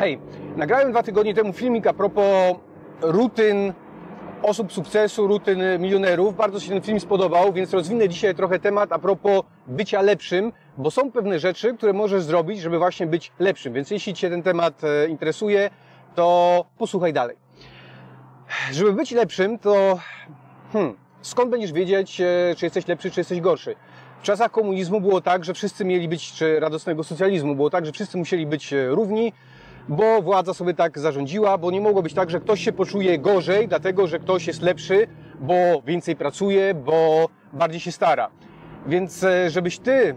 Hej, nagrałem dwa tygodnie temu filmik a propos rutyn osób sukcesu, rutyn milionerów. Bardzo się ten film spodobał, więc rozwinę dzisiaj trochę temat a propos bycia lepszym, bo są pewne rzeczy, które możesz zrobić, żeby właśnie być lepszym. Więc jeśli Cię ten temat e, interesuje, to posłuchaj dalej. Żeby być lepszym, to hmm, skąd będziesz wiedzieć, e, czy jesteś lepszy, czy jesteś gorszy? W czasach komunizmu było tak, że wszyscy mieli być, czy radosnego socjalizmu było tak, że wszyscy musieli być e, równi, bo władza sobie tak zarządziła, bo nie mogło być tak, że ktoś się poczuje gorzej, dlatego że ktoś jest lepszy, bo więcej pracuje, bo bardziej się stara. Więc e, żebyś ty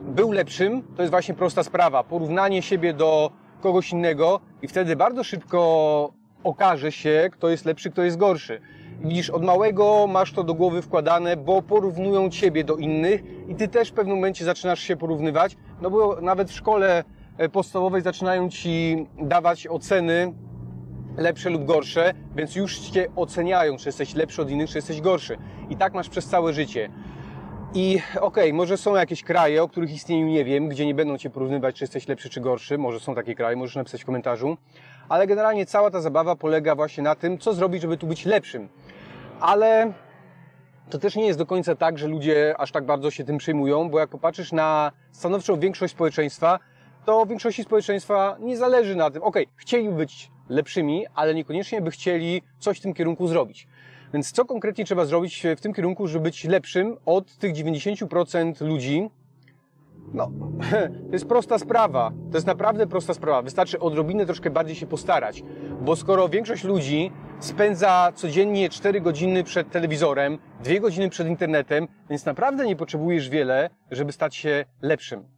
był lepszym, to jest właśnie prosta sprawa. Porównanie siebie do kogoś innego i wtedy bardzo szybko okaże się, kto jest lepszy, kto jest gorszy. Widzisz, od małego masz to do głowy wkładane, bo porównują ciebie do innych i ty też w pewnym momencie zaczynasz się porównywać, no bo nawet w szkole podstawowej zaczynają ci dawać oceny lepsze lub gorsze, więc już cię oceniają, czy jesteś lepszy od innych, czy jesteś gorszy. I tak masz przez całe życie. I okej, okay, może są jakieś kraje, o których istnieniu nie wiem, gdzie nie będą cię porównywać, czy jesteś lepszy, czy gorszy. Może są takie kraje, możesz napisać w komentarzu. Ale generalnie cała ta zabawa polega właśnie na tym, co zrobić, żeby tu być lepszym. Ale to też nie jest do końca tak, że ludzie aż tak bardzo się tym przejmują, bo jak popatrzysz na stanowczą większość społeczeństwa, to większości społeczeństwa nie zależy na tym. Okej, okay, chcieli być lepszymi, ale niekoniecznie by chcieli coś w tym kierunku zrobić. Więc co konkretnie trzeba zrobić w tym kierunku, żeby być lepszym od tych 90% ludzi? No, to jest prosta sprawa. To jest naprawdę prosta sprawa. Wystarczy odrobinę troszkę bardziej się postarać. Bo skoro większość ludzi spędza codziennie 4 godziny przed telewizorem, 2 godziny przed internetem, więc naprawdę nie potrzebujesz wiele, żeby stać się lepszym.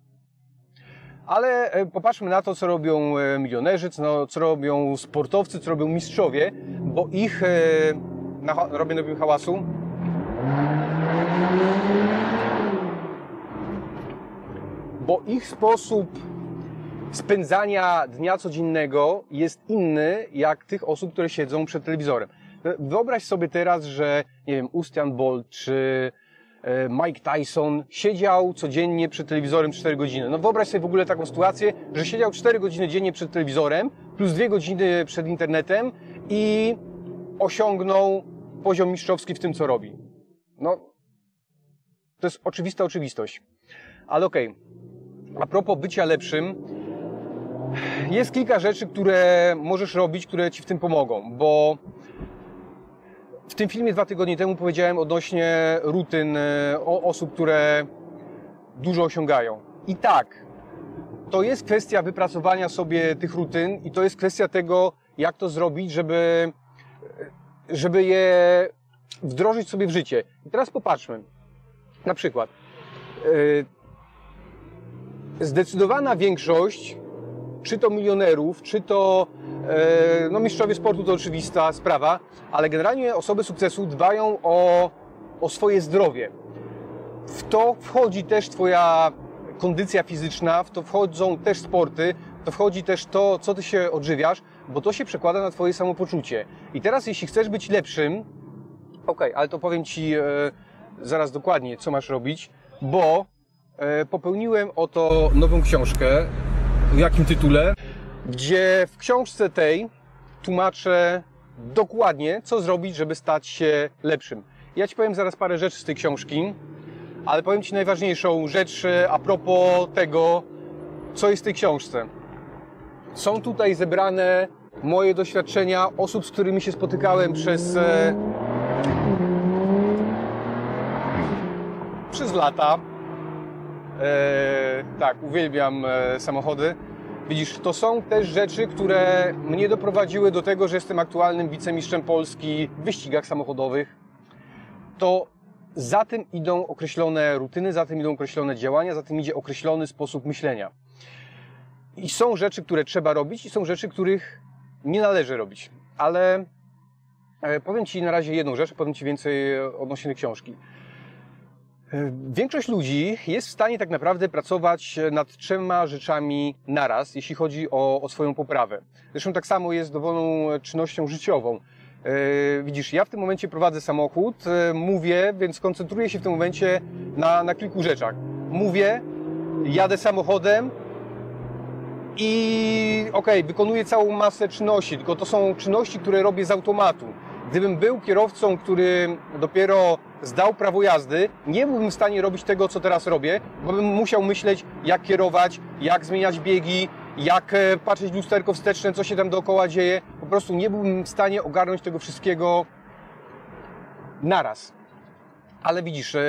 Ale e, popatrzmy na to, co robią e, milionerzy, co, co robią sportowcy, co robią mistrzowie, bo ich e, na, robię nowym hałasu. Bo ich sposób spędzania dnia codziennego jest inny jak tych osób, które siedzą przed telewizorem. Wyobraź sobie teraz, że nie wiem, Ustian Bolt czy Mike Tyson siedział codziennie przed telewizorem 4 godziny. No wyobraź sobie w ogóle taką sytuację, że siedział 4 godziny dziennie przed telewizorem plus 2 godziny przed internetem i osiągnął poziom mistrzowski w tym, co robi. No, to jest oczywista oczywistość. Ale okej, okay. a propos bycia lepszym, jest kilka rzeczy, które możesz robić, które ci w tym pomogą, bo w tym filmie dwa tygodnie temu powiedziałem odnośnie rutyn e, osób, które dużo osiągają. I tak, to jest kwestia wypracowania sobie tych rutyn i to jest kwestia tego, jak to zrobić, żeby żeby je wdrożyć sobie w życie. I teraz popatrzmy. Na przykład, yy, zdecydowana większość, czy to milionerów, czy to yy, no mistrzowie sportu to oczywista sprawa, ale generalnie osoby sukcesu dbają o, o swoje zdrowie. W to wchodzi też Twoja kondycja fizyczna, w to wchodzą też sporty, to wchodzi też to, co Ty się odżywiasz, bo to się przekłada na Twoje samopoczucie. I teraz, jeśli chcesz być lepszym, ok, ale to powiem Ci e, zaraz dokładnie, co masz robić, bo e, popełniłem oto nową książkę, w jakim tytule, gdzie w książce tej tłumaczę dokładnie, co zrobić, żeby stać się lepszym. Ja Ci powiem zaraz parę rzeczy z tej książki, ale powiem Ci najważniejszą rzecz e, a propos tego, co jest w tej książce. Są tutaj zebrane moje doświadczenia osób, z którymi się spotykałem przez e, przez lata. E, tak, uwielbiam e, samochody. Widzisz, to są też rzeczy, które mnie doprowadziły do tego, że jestem aktualnym wicemistrzem Polski w wyścigach samochodowych. To za tym idą określone rutyny, za tym idą określone działania, za tym idzie określony sposób myślenia. I są rzeczy, które trzeba robić i są rzeczy, których nie należy robić. Ale e, powiem Ci na razie jedną rzecz, powiem Ci więcej odnośnie książki. E, większość ludzi jest w stanie tak naprawdę pracować nad trzema rzeczami naraz, jeśli chodzi o, o swoją poprawę. Zresztą tak samo jest dowolną czynnością życiową. E, widzisz, ja w tym momencie prowadzę samochód, mówię, więc koncentruję się w tym momencie na, na kilku rzeczach. Mówię, jadę samochodem, i okej, okay, wykonuję całą masę czynności, tylko to są czynności, które robię z automatu. Gdybym był kierowcą, który dopiero zdał prawo jazdy, nie byłbym w stanie robić tego, co teraz robię, bo bym musiał myśleć, jak kierować, jak zmieniać biegi, jak e, patrzeć w lusterko wsteczne, co się tam dookoła dzieje. Po prostu nie byłbym w stanie ogarnąć tego wszystkiego naraz. Ale widzisz, e,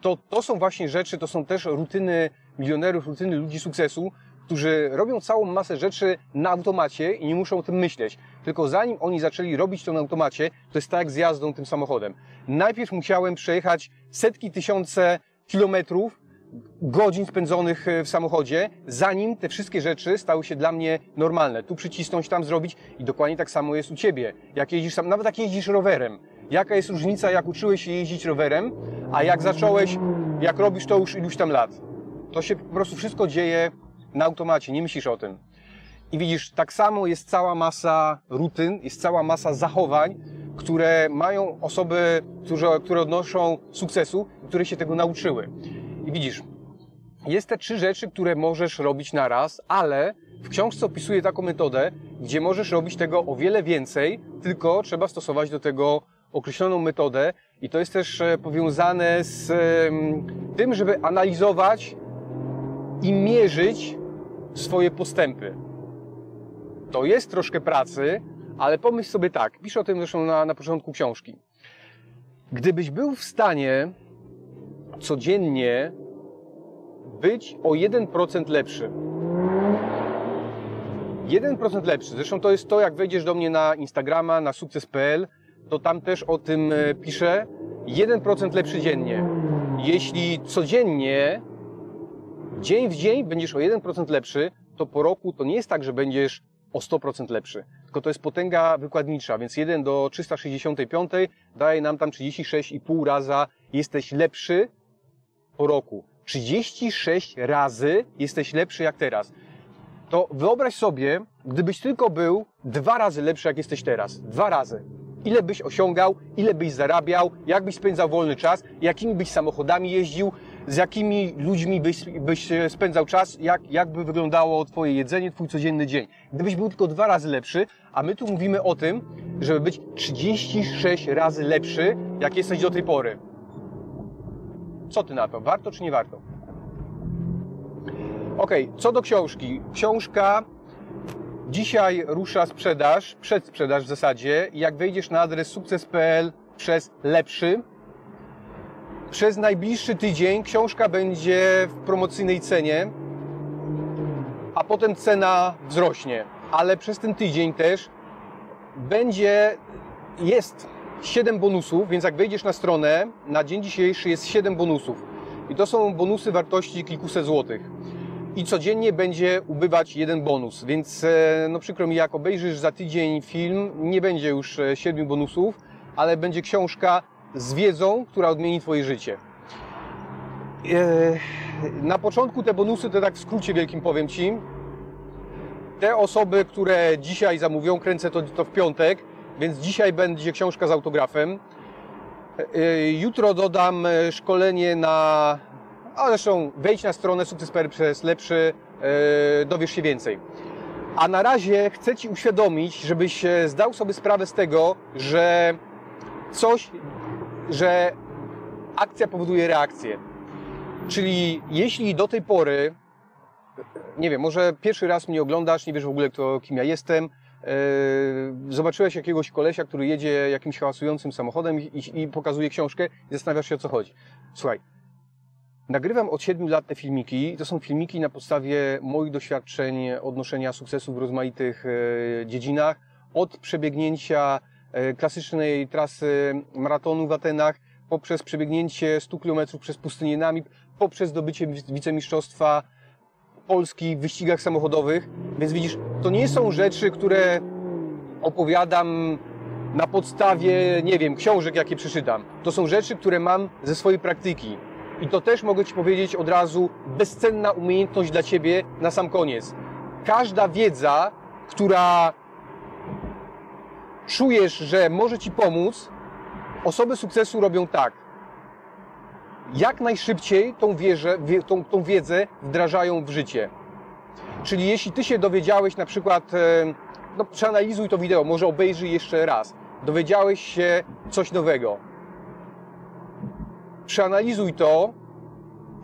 to, to są właśnie rzeczy, to są też rutyny milionerów, rutyny ludzi sukcesu, którzy robią całą masę rzeczy na automacie i nie muszą o tym myśleć. Tylko zanim oni zaczęli robić to na automacie, to jest tak jak z jazdą tym samochodem. Najpierw musiałem przejechać setki tysiące kilometrów, godzin spędzonych e, w samochodzie, zanim te wszystkie rzeczy stały się dla mnie normalne. Tu przycisnąć, tam zrobić i dokładnie tak samo jest u Ciebie. Jak jeździsz sam, nawet jak jeździsz rowerem. Jaka jest różnica, jak uczyłeś się jeździć rowerem, a jak zacząłeś, jak robisz to już iluś tam lat. To się po prostu wszystko dzieje na automacie, nie myślisz o tym. I widzisz, tak samo jest cała masa rutyn, jest cała masa zachowań, które mają osoby, które, które odnoszą sukcesu, które się tego nauczyły. I widzisz, jest te trzy rzeczy, które możesz robić naraz, ale w książce opisuję taką metodę, gdzie możesz robić tego o wiele więcej, tylko trzeba stosować do tego określoną metodę i to jest też e, powiązane z tym, żeby analizować i mierzyć swoje postępy. To jest troszkę pracy, ale pomyśl sobie tak, piszę o tym zresztą na, na początku książki. Gdybyś był w stanie codziennie być o 1% lepszy. 1% lepszy. Zresztą to jest to, jak wejdziesz do mnie na Instagrama, na sukces.pl, to tam też o tym e, piszę. 1% lepszy dziennie. Jeśli codziennie, dzień w dzień będziesz o 1% lepszy, to po roku to nie jest tak, że będziesz o 100% lepszy. Tylko to jest potęga wykładnicza, więc 1 do 365 daje nam tam 36,5 raza jesteś lepszy po roku. 36 razy jesteś lepszy jak teraz. To wyobraź sobie, gdybyś tylko był dwa razy lepszy jak jesteś teraz. Dwa razy. Ile byś osiągał, ile byś zarabiał, jak byś spędzał wolny czas, jakimi byś samochodami jeździł, z jakimi ludźmi byś, byś spędzał czas, jak, jak by wyglądało Twoje jedzenie, Twój codzienny dzień. Gdybyś był tylko dwa razy lepszy, a my tu mówimy o tym, żeby być 36 razy lepszy, jak jesteś do tej pory. Co Ty na to? Warto czy nie warto? Ok, co do książki. Książka dzisiaj rusza sprzedaż, przedsprzedaż w zasadzie. Jak wejdziesz na adres sukces.pl przez lepszy, przez najbliższy tydzień książka będzie w promocyjnej cenie, a potem cena wzrośnie. Ale przez ten tydzień też będzie, jest 7 bonusów, więc jak wejdziesz na stronę, na dzień dzisiejszy jest 7 bonusów. I to są bonusy wartości kilkuset złotych. I codziennie będzie ubywać jeden bonus, więc e, no przykro mi, jak obejrzysz za tydzień film, nie będzie już 7 bonusów, ale będzie książka z wiedzą, która odmieni Twoje życie. E, na początku te bonusy, to tak w skrócie wielkim powiem Ci. Te osoby, które dzisiaj zamówią, kręcę to, to w piątek, więc dzisiaj będzie książka z autografem. E, jutro dodam e, szkolenie na, a zresztą wejdź na stronę Sukces.pl przez lepszy, dowiesz się więcej. A na razie chcę Ci uświadomić, żebyś zdał sobie sprawę z tego, że coś że akcja powoduje reakcję. Czyli jeśli do tej pory, nie wiem, może pierwszy raz mnie oglądasz, nie wiesz w ogóle, kto, kim ja jestem, yy, zobaczyłeś jakiegoś kolesia, który jedzie jakimś hałasującym samochodem i, i pokazuje książkę i zastanawiasz się, o co chodzi. Słuchaj, nagrywam od 7 lat te filmiki. To są filmiki na podstawie moich doświadczeń odnoszenia sukcesu w rozmaitych yy, dziedzinach. Od przebiegnięcia klasycznej trasy maratonu w Atenach, poprzez przebiegnięcie 100 km przez pustynię Namib, poprzez zdobycie wicemistrzostwa Polski w wyścigach samochodowych. Więc widzisz, to nie są rzeczy, które opowiadam na podstawie, nie wiem, książek, jakie przeczytam. To są rzeczy, które mam ze swojej praktyki. I to też mogę Ci powiedzieć od razu, bezcenna umiejętność dla Ciebie na sam koniec. Każda wiedza, która czujesz, że może Ci pomóc, osoby sukcesu robią tak. Jak najszybciej tą, wieżę, tą, tą wiedzę wdrażają w życie. Czyli jeśli ty się dowiedziałeś na przykład, e, no przeanalizuj to wideo, może obejrzyj jeszcze raz. Dowiedziałeś się coś nowego. Przeanalizuj to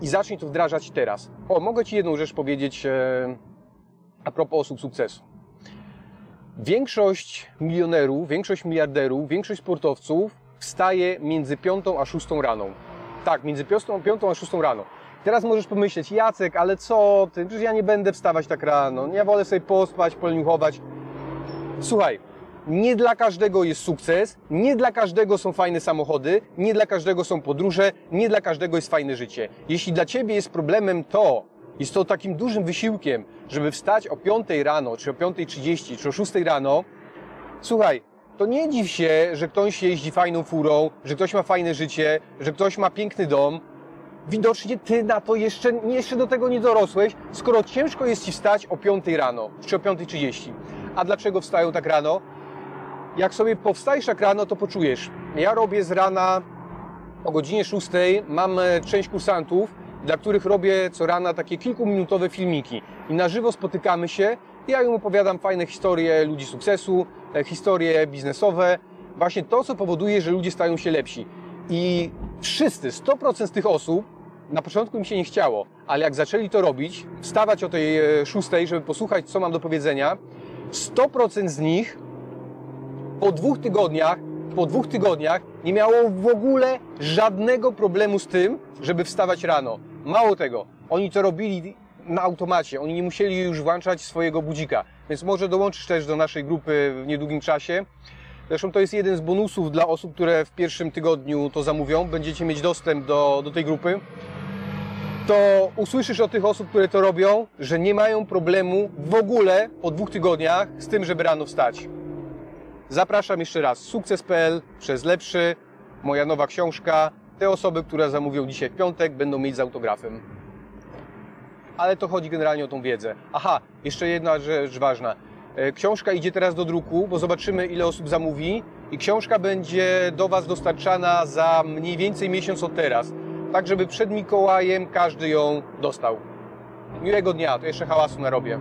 i zacznij to wdrażać teraz. O, mogę Ci jedną rzecz powiedzieć e, a propos osób sukcesu. Większość milionerów, większość miliarderów, większość sportowców wstaje między piątą a szóstą rano. Tak, między piątą, piątą a szóstą rano. Teraz możesz pomyśleć, Jacek, ale co ty? Przecież ja nie będę wstawać tak rano. Ja wolę sobie pospać, polniuchować. Słuchaj, nie dla każdego jest sukces, nie dla każdego są fajne samochody, nie dla każdego są podróże, nie dla każdego jest fajne życie. Jeśli dla ciebie jest problemem to, jest to takim dużym wysiłkiem, żeby wstać o 5 rano, czy o 5.30, czy o 6 rano, słuchaj, to nie dziw się, że ktoś jeździ fajną furą, że ktoś ma fajne życie, że ktoś ma piękny dom. Widocznie ty na to jeszcze, jeszcze do tego nie dorosłeś, skoro ciężko jest ci wstać o 5 rano, czy o 5.30. A dlaczego wstają tak rano? Jak sobie powstajesz tak rano, to poczujesz. Ja robię z rana o godzinie 6, mam e, część kursantów, dla których robię co rana takie kilkuminutowe filmiki. I na żywo spotykamy się, ja im opowiadam fajne historie ludzi sukcesu, e, historie biznesowe. Właśnie to, co powoduje, że ludzie stają się lepsi. I wszyscy, 100% z tych osób, na początku im się nie chciało, ale jak zaczęli to robić, wstawać o tej e, szóstej, żeby posłuchać, co mam do powiedzenia, 100% z nich po dwóch tygodniach, po dwóch tygodniach nie miało w ogóle żadnego problemu z tym, żeby wstawać rano. Mało tego, oni to robili na automacie, oni nie musieli już włączać swojego budzika, więc może dołączysz też do naszej grupy w niedługim czasie. Zresztą to jest jeden z bonusów dla osób, które w pierwszym tygodniu to zamówią. Będziecie mieć dostęp do, do tej grupy. To usłyszysz od tych osób, które to robią, że nie mają problemu w ogóle po dwóch tygodniach z tym, żeby rano wstać. Zapraszam jeszcze raz. Sukces.pl przez lepszy, moja nowa książka. Te osoby, które zamówią dzisiaj w piątek, będą mieć z autografem. Ale to chodzi generalnie o tą wiedzę. Aha, jeszcze jedna rzecz ważna. E, Książka idzie teraz do druku, bo zobaczymy, ile osób zamówi, i książka będzie do Was dostarczana za mniej więcej miesiąc od teraz. Tak, żeby przed Mikołajem każdy ją dostał. Miłego dnia, to jeszcze hałasu narobię.